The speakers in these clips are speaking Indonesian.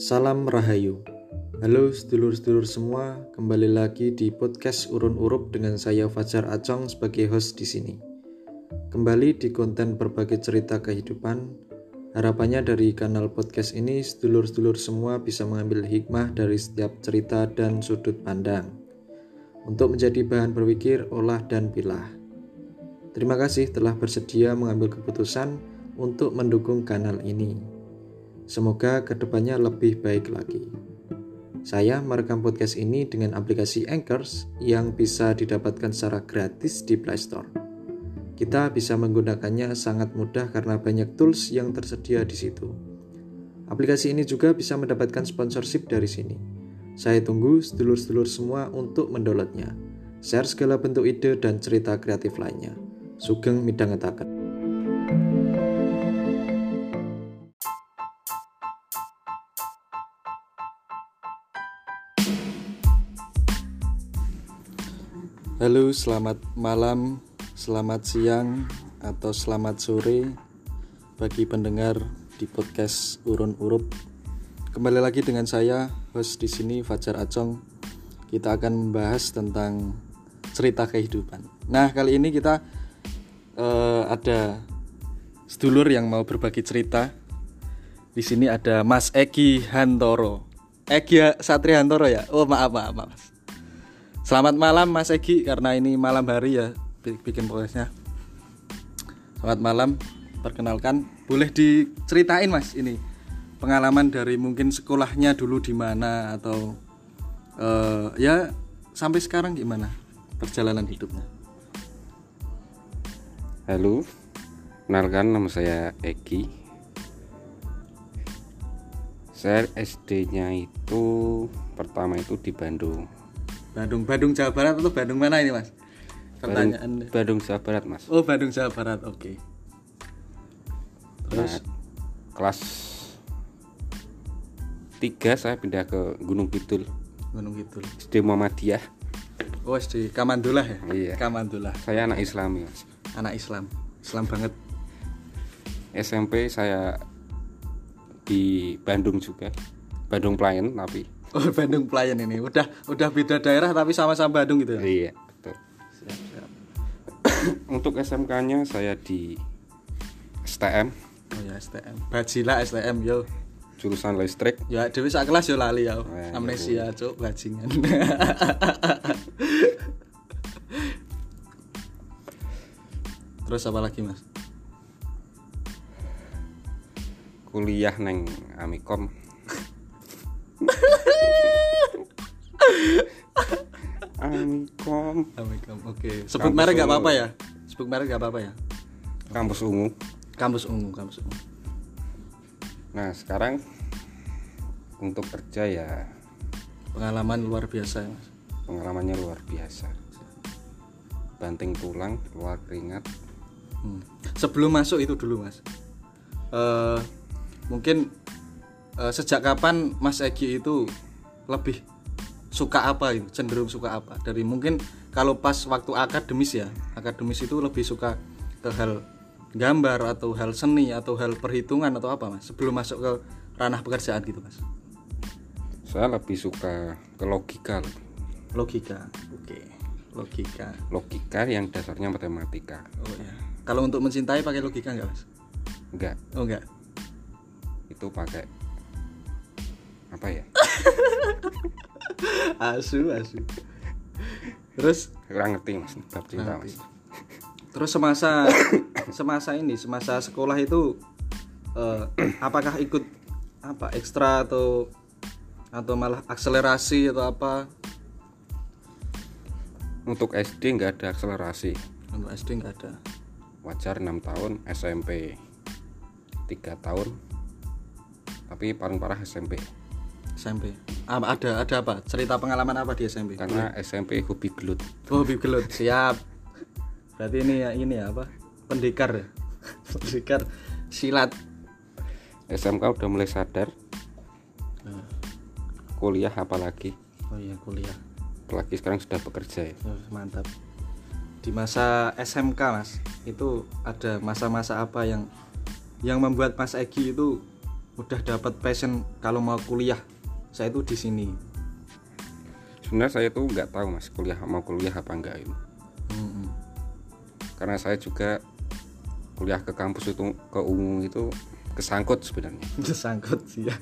Salam Rahayu. Halo sedulur-sedulur semua, kembali lagi di podcast Urun Urup dengan saya Fajar Acong sebagai host di sini. Kembali di konten berbagai cerita kehidupan. Harapannya dari kanal podcast ini sedulur-sedulur semua bisa mengambil hikmah dari setiap cerita dan sudut pandang untuk menjadi bahan berpikir, olah dan pilah. Terima kasih telah bersedia mengambil keputusan untuk mendukung kanal ini. Semoga ke depannya lebih baik lagi. Saya merekam podcast ini dengan aplikasi Anchors yang bisa didapatkan secara gratis di Play Store. Kita bisa menggunakannya sangat mudah karena banyak tools yang tersedia di situ. Aplikasi ini juga bisa mendapatkan sponsorship dari sini. Saya tunggu sedulur-sedulur semua untuk mendownloadnya. Share segala bentuk ide dan cerita kreatif lainnya. Sugeng midhangetaken. Halo, selamat malam, selamat siang, atau selamat sore bagi pendengar di podcast Urun Urup. Kembali lagi dengan saya, host di sini Fajar Acong. Kita akan membahas tentang cerita kehidupan. Nah, kali ini kita uh, ada sedulur yang mau berbagi cerita. Di sini ada Mas Egi Hantoro. Egi Satria Hantoro ya? Oh, maaf, maaf, maaf. Selamat malam Mas Egi karena ini malam hari ya bikin podcastnya. Selamat malam, perkenalkan. Boleh diceritain Mas ini pengalaman dari mungkin sekolahnya dulu di mana atau uh, ya sampai sekarang gimana perjalanan hidupnya? Halo, kenalkan nama saya Egi. Saya SD-nya itu pertama itu di Bandung Bandung, Bandung Jawa Barat atau Bandung mana ini mas? Pertanyaan. Bandung, Bandung Jawa Barat mas. Oh Bandung Jawa Barat, oke. Okay. Terus nah, kelas 3 saya pindah ke Gunung Kidul. Gunung Kidul. SD Muhammadiyah. Oh SD Kamandullah ya? Iya. Kamandullah. Saya anak Islam ya. Mas. Anak Islam, Islam banget. SMP saya di Bandung juga, Bandung Pelayan tapi Oh Bandung pelayan ini udah udah beda daerah tapi sama-sama Bandung gitu ya? Iya betul. Siap siap. Untuk SMK-nya saya di STM. Oh ya STM. Bajila STM yo. Jurusan listrik. Ya dewi sak kelas yo lali ya. Amnesia cuk bajingan. Terus apa lagi mas? Kuliah neng Amikom Amikom. Oke. Okay. Sebut merek gak apa-apa ya? Sebut merek gak apa-apa ya? Kampus Ungu. Kampus Ungu, kampus Ungu. Nah, sekarang untuk kerja ya pengalaman luar biasa ya, Mas. Pengalamannya luar biasa. Banting tulang, keluar keringat. Hmm. Sebelum masuk itu dulu, Mas. Uh, mungkin uh, sejak kapan Mas Egi itu lebih suka apa itu cenderung suka apa. Dari mungkin kalau pas waktu akademis ya akademis itu lebih suka ke hal gambar atau hal seni atau hal perhitungan atau apa mas? Sebelum masuk ke ranah pekerjaan gitu mas. Saya lebih suka ke logika. Logika oke. Okay. logika. Logika yang dasarnya matematika. Oh ya kalau untuk mencintai pakai logika enggak mas? Enggak oh enggak itu pakai apa ya? Asu asu. Terus? Kurang ngerti mas. Bab cinta mas. Terus semasa semasa ini semasa sekolah itu uh, apakah ikut apa ekstra atau atau malah akselerasi atau apa? Untuk SD nggak ada akselerasi. Untuk SD nggak ada. Wajar 6 tahun SMP 3 tahun. Tapi paling parah SMP SMP ada ada apa? Cerita pengalaman apa di SMP karena SMP hobi gelut. Oh, hobi gelut. Siap. Berarti ini ya ini ya apa? Pendekar ya? Pendekar silat. SMK udah mulai sadar. Nah. kuliah apalagi? Oh iya kuliah. Apalagi sekarang sudah bekerja ya? Oh, mantap. Di masa SMK mas itu ada masa-masa apa yang yang membuat Mas Egi itu udah dapat passion kalau mau kuliah saya itu di sini. Sebenarnya saya tuh nggak tahu mas kuliah mau kuliah apa enggak itu. Hmm, karena saya juga kuliah ke kampus itu ke UNU itu kesangkut sebenarnya. Sangkut sih ya.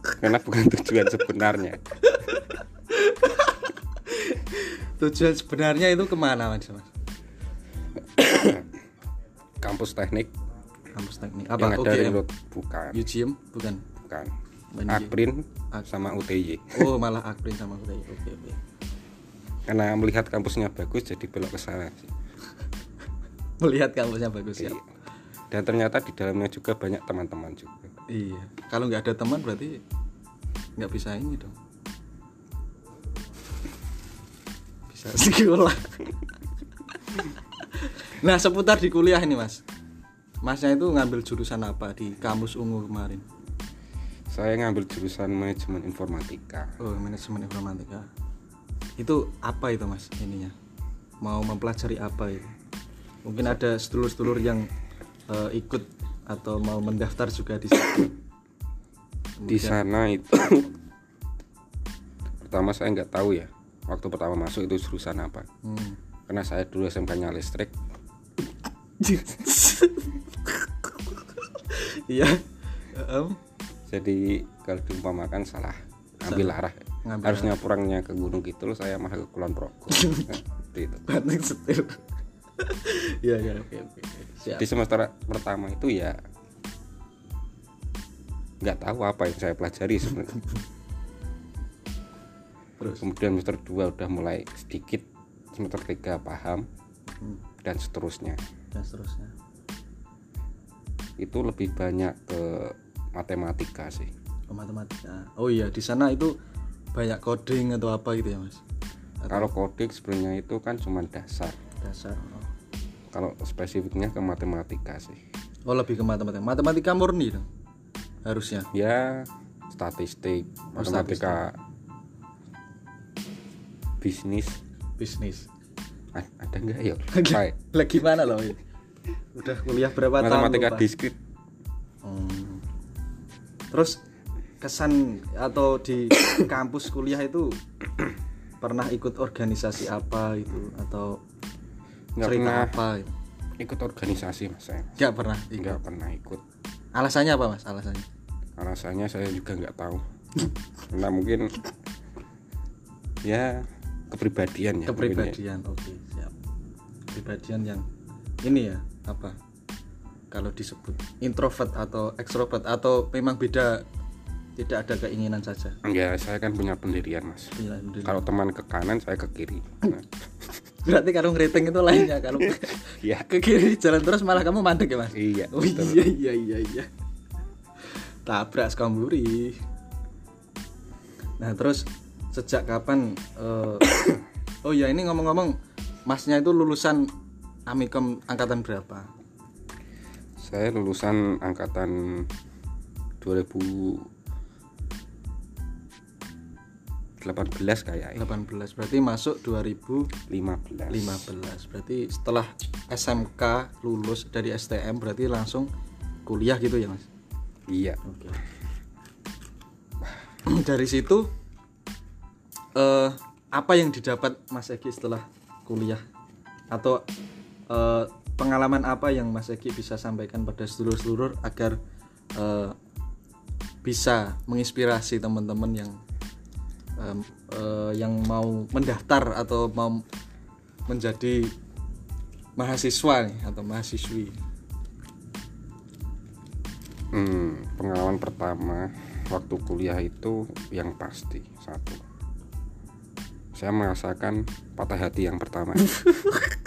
Karena bukan tujuan sebenarnya. Tujuan sebenarnya itu ke mana mas? Mas? Kampus teknik. Kampus teknik. Yang apa ada di UGM Lut bukan. UGM bukan. Bukan Akprin Ak- sama UTY oh malah Akprin sama UTI oke oke. Karena melihat kampusnya bagus jadi belok ke sana sih. melihat kampusnya bagus ya? Iya. dan ternyata di dalamnya juga banyak teman-teman juga. Iya. Kalau nggak ada teman berarti nggak bisa ini dong. Bisa sekolah. Nah seputar di kuliah ini mas. Masnya itu ngambil jurusan apa di kampus ungu kemarin saya ngambil jurusan manajemen informatika. Oh manajemen informatika. Itu apa itu mas ininya? Mau mempelajari apa itu? Mungkin ada sedulur-sedulur yang eh, ikut atau mau mendaftar juga di situ. Di sana itu pertama saya nggak tahu ya waktu pertama masuk itu jurusan apa. Hmm. karena saya dulu SMK nya listrik. Iya. Em, jadi kalau diumpamakan salah ambil arah. Ngambil harusnya pulangnya ke Gunung Kidul saya malah ke Kulon Progo. Itu. Banting setir. Iya iya oke oke oke. siap. Di semester pertama itu ya nggak tahu apa yang saya pelajari sebenarnya. Terus? Kemudian semester 2 udah mulai sedikit semester 3 paham Hmm, dan seterusnya. Dan seterusnya. Itu lebih banyak ke matematika sih. Oh, matematika. Oh iya di sana itu banyak coding atau apa gitu ya mas? Kalau coding sebenarnya itu kan cuma dasar. dasar oh. kalau spesifiknya ke matematika sih. Oh lebih ke matematika. Matematika murni dong harusnya? Ya statistik Oh, matematika. bisnis. Bisnis. A- ada nggak? Ya lagi, lagi mana loh ini? udah kuliah berapa matematika tahun lupa. diskrit Hmm. Terus kesan atau di kampus kuliah itu pernah ikut organisasi apa itu atau nggak cerita pernah. apa? Ikut organisasi mas saya. Nggak pernah ikut. nggak pernah ikut. Alasannya apa mas? Alasannya? Alasannya saya juga nggak tahu. Karena mungkin ya kepribadian ya ya. kepribadian oke siap. Kepribadian yang ini ya apa kalau disebut introvert atau ekstrovert atau memang beda tidak ada keinginan saja. Ya saya kan punya pendirian mas. Alhamdulillah. kalau teman ke kanan saya ke kiri. Nah, berarti kalau ngeriting itu lainnya kalau ya ke kiri jalan terus malah kamu mandek ya mas? Iya oh iya iya iya iya. Tabrak sekamburi nah terus sejak kapan eh, oh ya ini ngomong-ngomong masnya itu lulusan amikom angkatan berapa saya lulusan angkatan 2018 kayak 18 berarti masuk 2015 15 berarti setelah SMK lulus dari STM berarti langsung kuliah gitu ya mas? Iya. Oke. Dari situ eh apa yang didapat Mas Egi setelah kuliah? Atau eh, pengalaman apa yang Mas Egi bisa sampaikan pada sedulur-sedulur agar eh, bisa menginspirasi teman-teman yang em, eh, yang mau mendaftar atau mau menjadi mahasiswa nih atau mahasiswi. Hmm, pengalaman pertama waktu kuliah itu yang pasti satu. Saya merasakan patah hati yang pertama.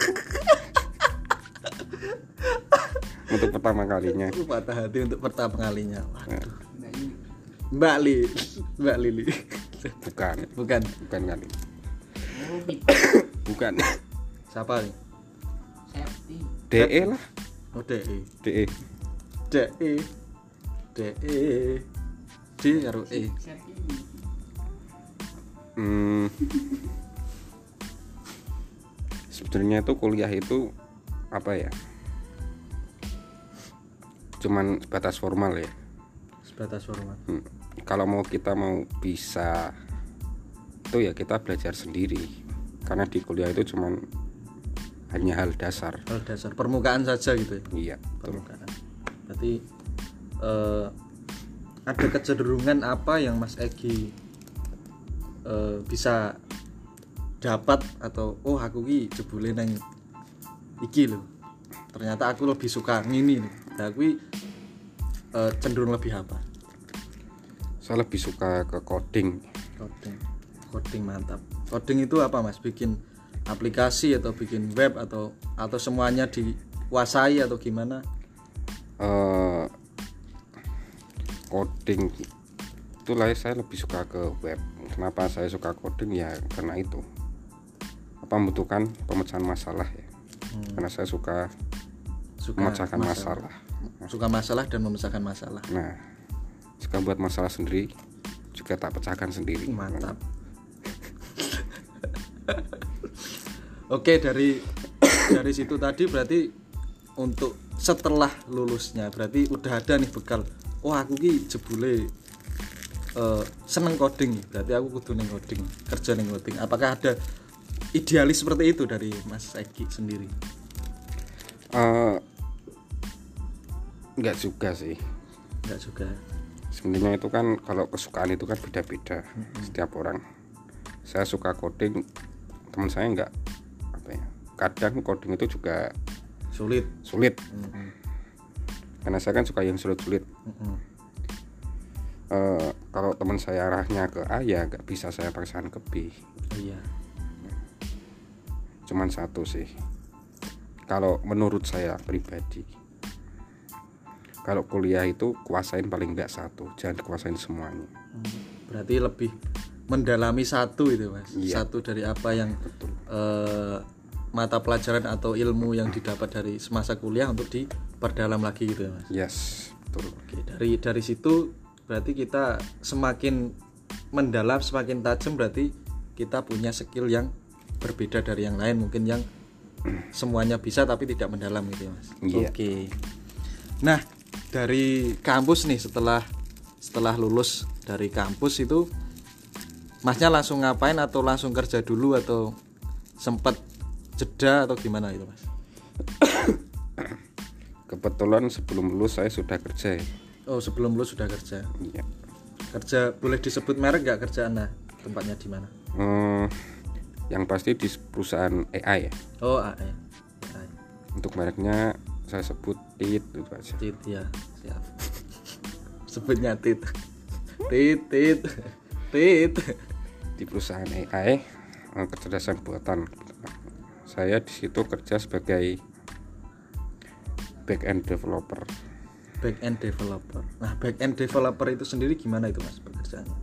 Untuk pertama kalinya. Patah hati untuk pertama kalinya. Waduh. Mbak Li, Mbak Lili. Bukan, Bukan. bukan kali. Bukan. Siapa nih? DE lah, Oh, DE. DE. DE. DE. D karo E. Hmm. Sebenarnya itu kuliah itu apa ya? Cuman sebatas formal ya. sebatas formal. Hmm, kalau mau kita mau bisa itu ya kita belajar sendiri. Karena di kuliah itu cuman hanya hal dasar. Hal dasar permukaan saja gitu ya? Iya betul. Permukaan. Berarti eh, ada kecenderungan apa yang Mas Egi eh, bisa dapat atau oh aku ki jebule nang iki loh ternyata aku lebih suka ngini nih nah ki, eh, cenderung lebih apa? Saya lebih suka ke coding. Coding. Coding mantap. Coding itu apa mas? Bikin aplikasi atau bikin web atau atau semuanya dikuasai atau gimana? Eh coding itulah saya lebih suka ke web. Kenapa saya suka coding? Ya karena itu. Apa membutuhkan pemecahan masalah ya. Karena saya suka suka memecahkan masalah. Suka masalah dan memecahkan masalah. Nah suka buat masalah sendiri juga tak pecahkan sendiri. Mantap. Oke dari dari situ tadi berarti untuk setelah lulusnya berarti udah ada nih bekal. Oh aku ki jebule eh, seneng coding berarti aku kudu neng coding kerja neng coding. Apakah ada idealis seperti itu dari Mas Egi sendiri? Eh, nggak juga sih. Enggak juga. Sebenarnya itu kan kalau kesukaan itu kan beda-beda setiap orang. Saya suka coding teman saya nggak apa ya kadang coding itu juga sulit. sulit. Mm-mm. karena saya kan suka yang sulit-sulit. Eh, kalau teman saya arahnya ke A ya nggak bisa saya paksakan ke B. Iya. Cuman satu sih. Kalau menurut saya pribadi kalau kuliah itu kuasain paling nggak satu jangan kuasain semuanya. Hmm, berarti lebih mendalami satu itu mas. Iya. satu dari apa yang betul. eh, mata pelajaran atau ilmu yang didapat dari semasa kuliah untuk diperdalam lagi gitu ya mas? Yes betul. Oke, dari dari situ berarti kita semakin mendalam semakin tajam berarti kita punya skill yang berbeda dari yang lain. Mungkin yang semuanya bisa tapi tidak mendalam gitu ya mas? Iya. oke. Nah dari kampus nih setelah setelah lulus dari kampus itu masnya langsung ngapain atau langsung kerja dulu atau sempat jeda atau gimana itu mas kebetulan sebelum lulus saya sudah kerja ya. oh sebelum lulus sudah kerja Iya. kerja boleh disebut merek nggak kerjaan nah tempatnya di mana Eh, yang pasti di perusahaan AI ya oh AE AE. untuk mereknya saya sebut tit itu aja. Tit ya siap. Sebutnya tit. Tit tit. Tit. Di perusahaan AI eh, kecerdasan buatan. Saya di situ kerja sebagai back end developer. Back end developer. Nah back end developer itu sendiri gimana itu mas pekerjaannya?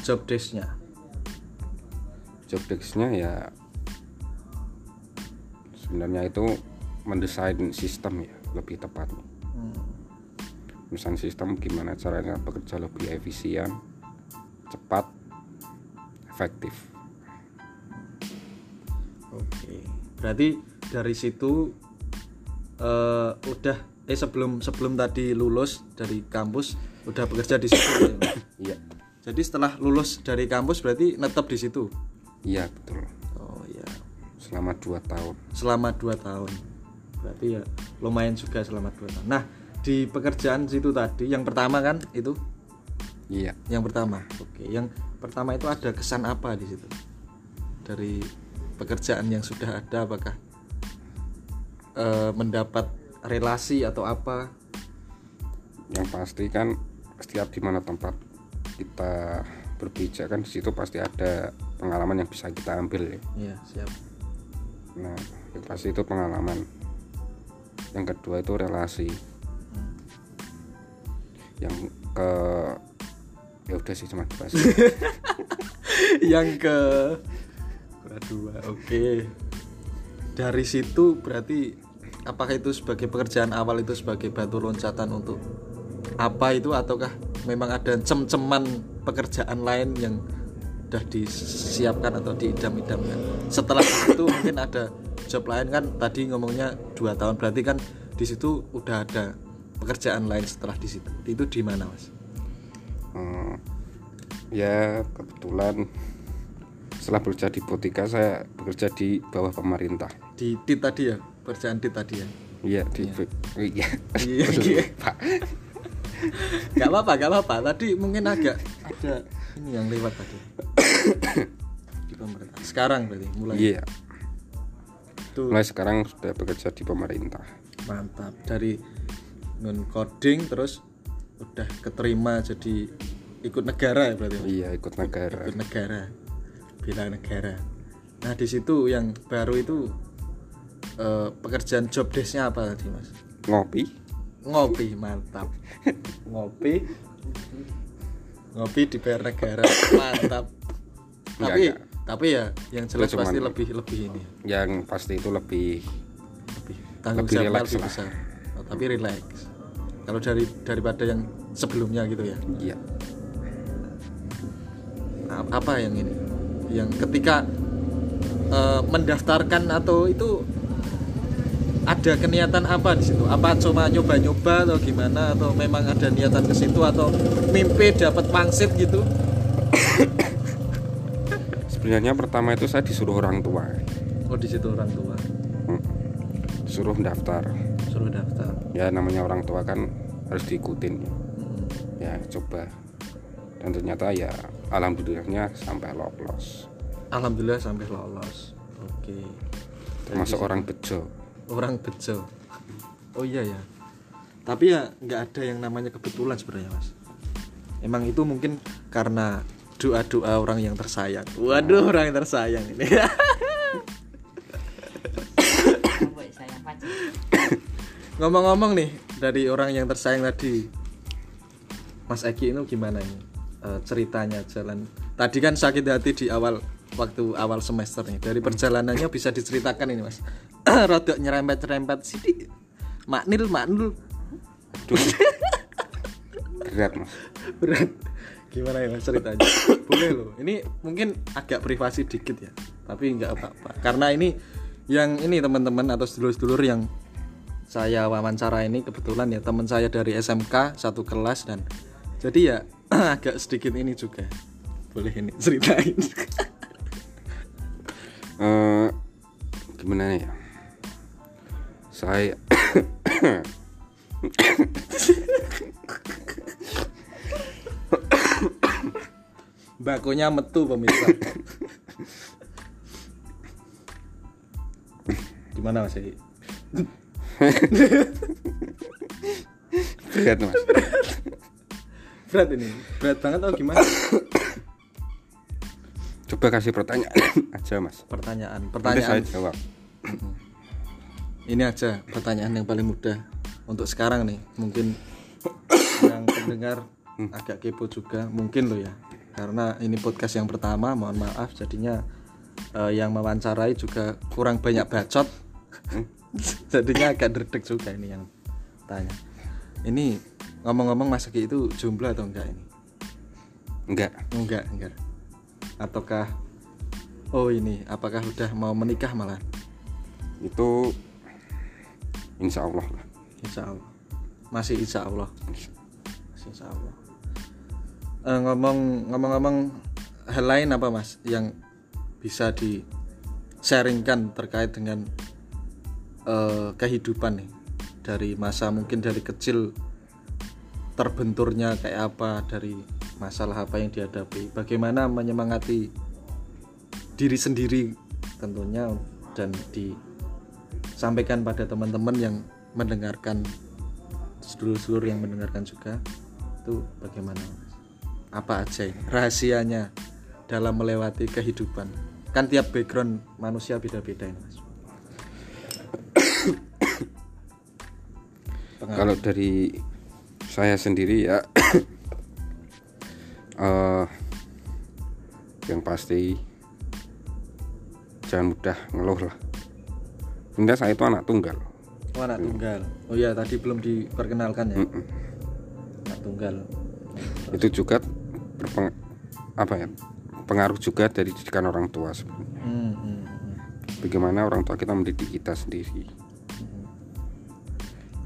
Job desknya? Job desk-nya ya sebenarnya itu mendesain sistem ya lebih tepatnya Hmm. mendesain sistem gimana caranya bekerja lebih efisien cepat efektif. Oke. Berarti dari situ eh, udah eh sebelum sebelum tadi lulus dari kampus udah bekerja di situ ya, iya. Jadi setelah lulus dari kampus berarti netap di situ? Iya betul. Oh ya selama dua tahun. Selama 2 tahun berarti ya lumayan juga selama 2 tahun nah di pekerjaan situ tadi yang pertama kan itu? Iya. Yang pertama. Oke yang pertama itu ada kesan apa di situ? Dari pekerjaan yang sudah ada apakah eh, mendapat relasi atau apa? Yang pasti kan setiap di mana tempat kita berpijak kan di situ pasti ada pengalaman yang bisa kita ambil ya. Ya siap. Nah yang pasti itu pengalaman yang kedua itu relasi. Yang ke ya udah sih cuma dibahas. Yang ke dua oke. Dari situ berarti apakah itu sebagai pekerjaan awal itu sebagai batu loncatan untuk apa itu? Ataukah memang ada cem-ceman pekerjaan lain yang sudah disiapkan atau diidam-idamkan? Setelah itu mungkin ada job lain kan tadi ngomongnya dua tahun berarti kan di situ udah ada pekerjaan lain setelah di situ itu di mana mas Eh, ya kebetulan setelah bekerja di Botika saya bekerja di bawah pemerintah Di TIT tadi ya, pekerjaan TIT tadi ya. iya di iya Iya, iya. Gak apa-apa, gak apa-apa. Tadi mungkin agak ada ini yang lewat tadi. Di pemerintah. Sekarang berarti mulai iya itu mulai sekarang sudah bekerja di pemerintah. Mantap. Dari non coding terus udah keterima jadi ikut negara ya berarti? Iya ikut negara. Ikut negara. Bela negara. Nah di situ yang baru itu eh, pekerjaan job desknya apa tadi mas? Ngopi. Ngopi mantap. Ngopi. Ngopi di bayar negara. Mantap. Enggak, tapi enggak. Tapi ya yang jelas cuman- pasti lebih lebih ini. Yang pasti itu lebih lebih tanggung Lebih jawab lebih besar. Oh, tapi relax. Kalau dari daripada yang sebelumnya gitu ya. Iya. Apa yang ini? Yang ketika eh, mendaftarkan atau itu ada keniatan apa di situ? Apa cuma nyoba-nyoba atau gimana? Atau memang ada niatan ke situ atau mimpi dapat pangsit gitu sebenarnya pertama itu saya disuruh orang tua. Oh di situ orang tua. Suruh daftar. Suruh daftar. Ya namanya orang tua kan harus diikutin. Hmm. ya coba. Dan ternyata ya alhamdulillahnya sampai lolos. Alhamdulillah sampai lolos. Oke. Termasuk orang bejo. Orang bejo. Oh iya ya. Tapi ya nggak ada yang namanya kebetulan sebenarnya mas. Emang itu mungkin karena doa doa orang yang tersayang. Waduh orang yang tersayang ini. Ngomong-ngomong nih dari orang yang tersayang tadi mas Eki ini gimana ini? Eh, ceritanya jalan. Tadi kan sakit hati di awal waktu awal semester nih. Dari perjalanannya bisa diceritakan ini mas. Rodok nyerempet nyerempet sidik maknil Duh. berat mas. Berat gimana ya mas ceritanya boleh loh ini mungkin agak privasi dikit ya tapi nggak apa-apa karena ini yang ini teman-teman atau sedulur-sedulur yang saya wawancara ini kebetulan ya teman saya dari SMK satu kelas dan jadi ya agak sedikit ini juga boleh ini ceritain Eh, gimana ya saya bakunya metu pemirsa. Gimana mas Eki? berat mas. Berat ini. Berat banget atau gimana? Coba kasih pertanyaan aja mas. Pertanyaan nanti pertanyaan. saya jawab. Ini aja pertanyaan yang paling mudah untuk sekarang nih. Mungkin yang pendengar agak kepo juga mungkin lo ya karena ini podcast yang pertama mohon maaf jadinya eh, yang mewawancarai juga kurang banyak bacot. Jadinya agak derdek juga ini yang tanya. Ini ngomong-ngomong Mas itu jomblo atau enggak ini? Enggak. Enggak enggak. Ataukah oh ini apakah udah mau menikah malah? Itu insya Allah lah. Insya Allah. Masih Insya Allah? Masih Insya Allah Eh, ngomong ngomong-ngomong hal lain apa mas yang bisa di sharingkan terkait dengan eh, kehidupan nih dari masa mungkin dari kecil terbenturnya kayak apa dari masalah apa yang dihadapi bagaimana menyemangati diri sendiri tentunya dan disampaikan pada teman-teman yang mendengarkan seluruh-seluruh yang mendengarkan juga itu bagaimana? Apa aja ini? Rahasianya dalam melewati kehidupan. Kan tiap background manusia beda-beda ini mas. Kalau dari saya sendiri ya eh yang pasti jangan mudah ngeluh lah. Sebenarnya saya itu anak tunggal. Oh, anak tunggal. Oh ya tadi belum diperkenalkan ya? Mm-mm. anak tunggal. Itu juga berpeng apa ya pengaruh juga dari didikan orang tua sebenarnya Hmm, hmm, hmm. bagaimana orang tua kita mendidik kita sendiri.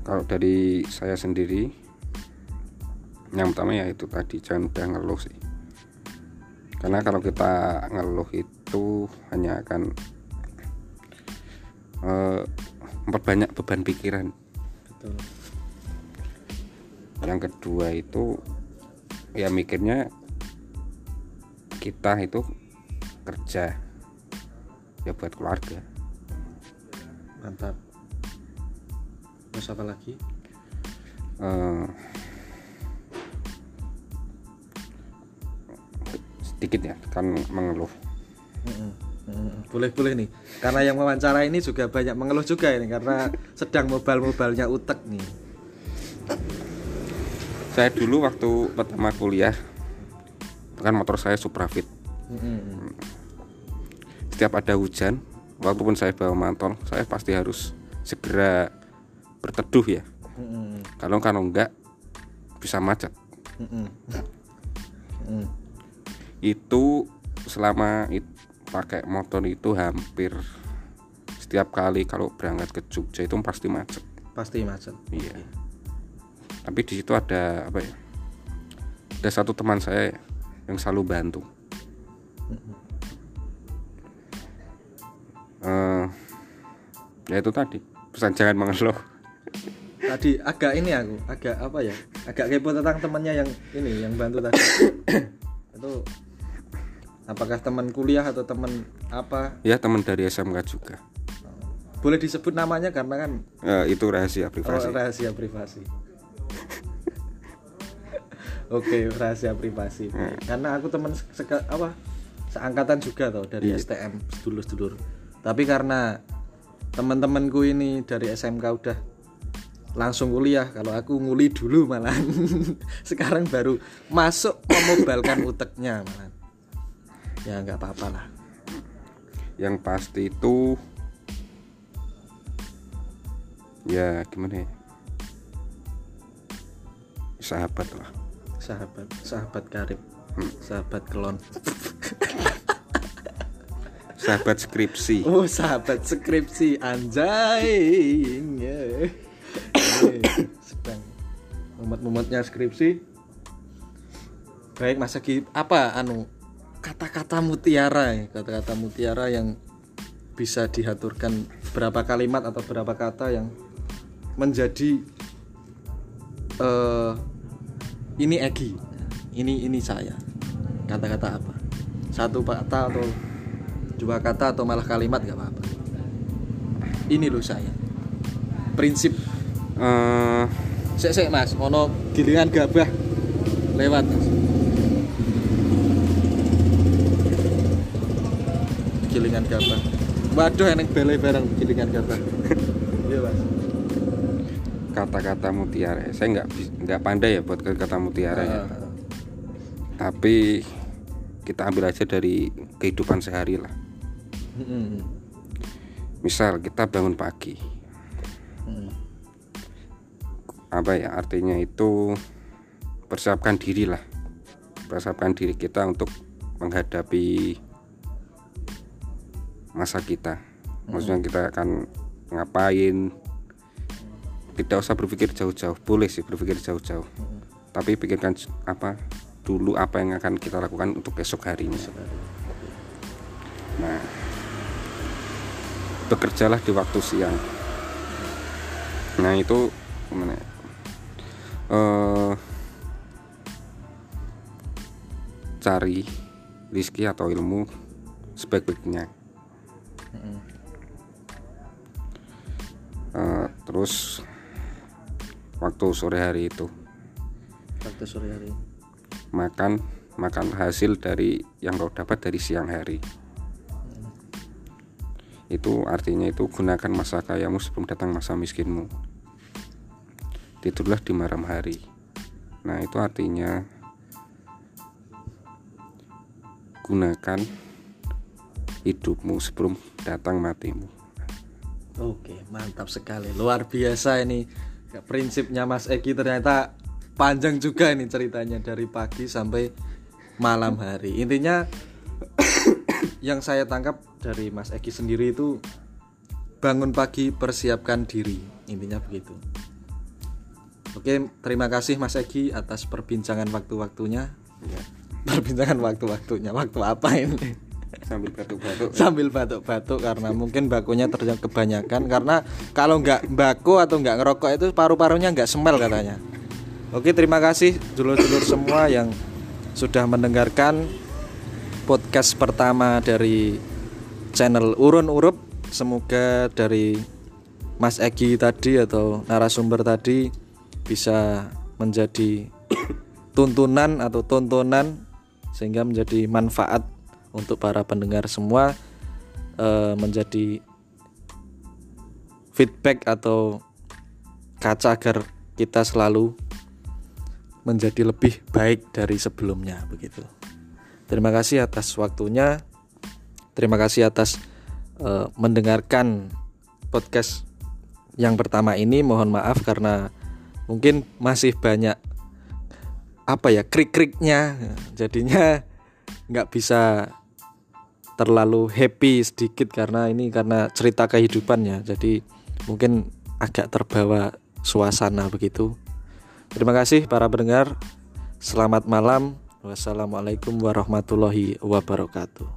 Kalau dari saya sendiri yang pertama ya itu tadi jangan udah ngeluh sih. Karena kalau kita ngeluh itu hanya akan eh, memperbanyak beban pikiran. Betul. Yang kedua itu ya mikirnya kita itu kerja ya buat keluarga. Mantap. Terus apa lagi? Eh, sedikit ya kan mengeluh. Boleh boleh nih. Karena yang wawancara ini juga banyak mengeluh juga ini karena sedang mobile-mobilenya utek nih saya dulu waktu pertama kuliah kan motor saya Suprafit. Mm-mm. setiap ada hujan walaupun saya bawa mantel saya pasti harus segera berteduh ya. Kalau kalau enggak bisa macet. Itu selama it- pakai motor itu hampir setiap kali kalau berangkat ke Jogja itu pasti macet. Pasti macet. Iya tapi di situ ada apa ya ada satu teman saya yang selalu bantu. Eh, ya itu tadi pesan jangan mengeluh. Tadi agak ini aku agak apa ya agak kepo tentang temannya yang ini yang bantu tadi. Itu apakah teman kuliah atau teman apa? Ya teman dari SMK juga. Boleh disebut namanya karena kan Eh, itu rahasia oh, privasi rahasia privasi oke rahasia privasi. Karena aku teman seka, apa seangkatan juga tuh dari Iya. STM sedulur-sedulur. Tapi karena teman-temanku ini dari SMK udah langsung kuliah kalau aku nguli dulu malah sekarang baru masuk memobalkan uteknya malah ya nggak apa-apa lah. Yang pasti itu ya gimana ya? Sahabat lah sahabat sahabat karib. Sahabat kelon. Sahabat skripsi. Oh sahabat skripsi. Anjay sedang mumet-mumetnya skripsi. Baik Mas Egi apa anu kata-kata mutiara ya? Kata-kata mutiara yang bisa diaturkan berapa kalimat atau berapa kata yang menjadi eh ini Egi. Ini ini saya. Kata-kata apa? Satu kata atau dua kata atau malah kalimat gak apa-apa. Ini loh saya. Prinsip. Eh, sek sek mas. Ono gilingan gabah lewat mas. Gilingan gabah. Waduh enek bele bareng gilingan gabah. Iya mas kata-kata mutiara. Saya nggak nggak pandai ya buat kata mutiara ya. Ah, tapi kita ambil aja dari kehidupan sehari lah mm-mm. misal kita bangun pagi. Mm. apa ya artinya itu persiapkan diri lah persiapkan diri kita untuk menghadapi masa kita. Maksudnya kita akan ngapain tidak usah berpikir jauh-jauh boleh sih berpikir jauh-jauh. Tapi pikirkan apa dulu apa yang akan kita lakukan untuk esok harinya. Nah bekerjalah di waktu siang. Nah itu gimana eh cari rizki atau ilmu sebaik-baiknya. Eh, terus waktu sore hari itu. Waktu sore hari. Makan makan hasil dari yang kau dapat dari siang hari. Itu artinya itu gunakan masa kayamu sebelum datang masa miskinmu. Tidurlah di malam hari. Nah itu artinya gunakan hidupmu sebelum datang matimu. Oke, mantap sekali. Luar biasa ini. Prinsipnya Mas Egi ternyata panjang juga ini ceritanya dari pagi sampai malam hari. Intinya yang saya tangkap dari Mas Egi sendiri itu bangun pagi persiapkan diri. Intinya begitu. Oke, terima kasih Mas Egi atas perbincangan waktu-waktunya. Ya. Perbincangan waktu-waktunya. Waktu apa ini? Sambil batuk-batuk. Sambil batuk-batuk karena mungkin bakunya terjadi kebanyakan karena kalau nggak baku atau nggak ngerokok itu paru-parunya nggak semel katanya. Oke, terima kasih dulur-dulur semua yang sudah mendengarkan podcast pertama dari channel Urun Urup. Semoga dari Mas Egi tadi atau narasumber tadi bisa menjadi tuntunan atau tontonan sehingga menjadi manfaat untuk para pendengar semua eh, menjadi feedback atau kaca agar kita selalu menjadi lebih baik dari sebelumnya begitu. Terima kasih atas waktunya. Terima kasih atas eh, mendengarkan podcast yang pertama ini. Mohon maaf karena mungkin masih banyak apa ya krik-kriknya jadinya nggak bisa terlalu happy sedikit karena ini karena cerita kehidupannya. Jadi mungkin agak terbawa suasana begitu. Terima kasih para pendengar. Selamat malam. Wassalamualaikum warahmatullahi wabarakatuh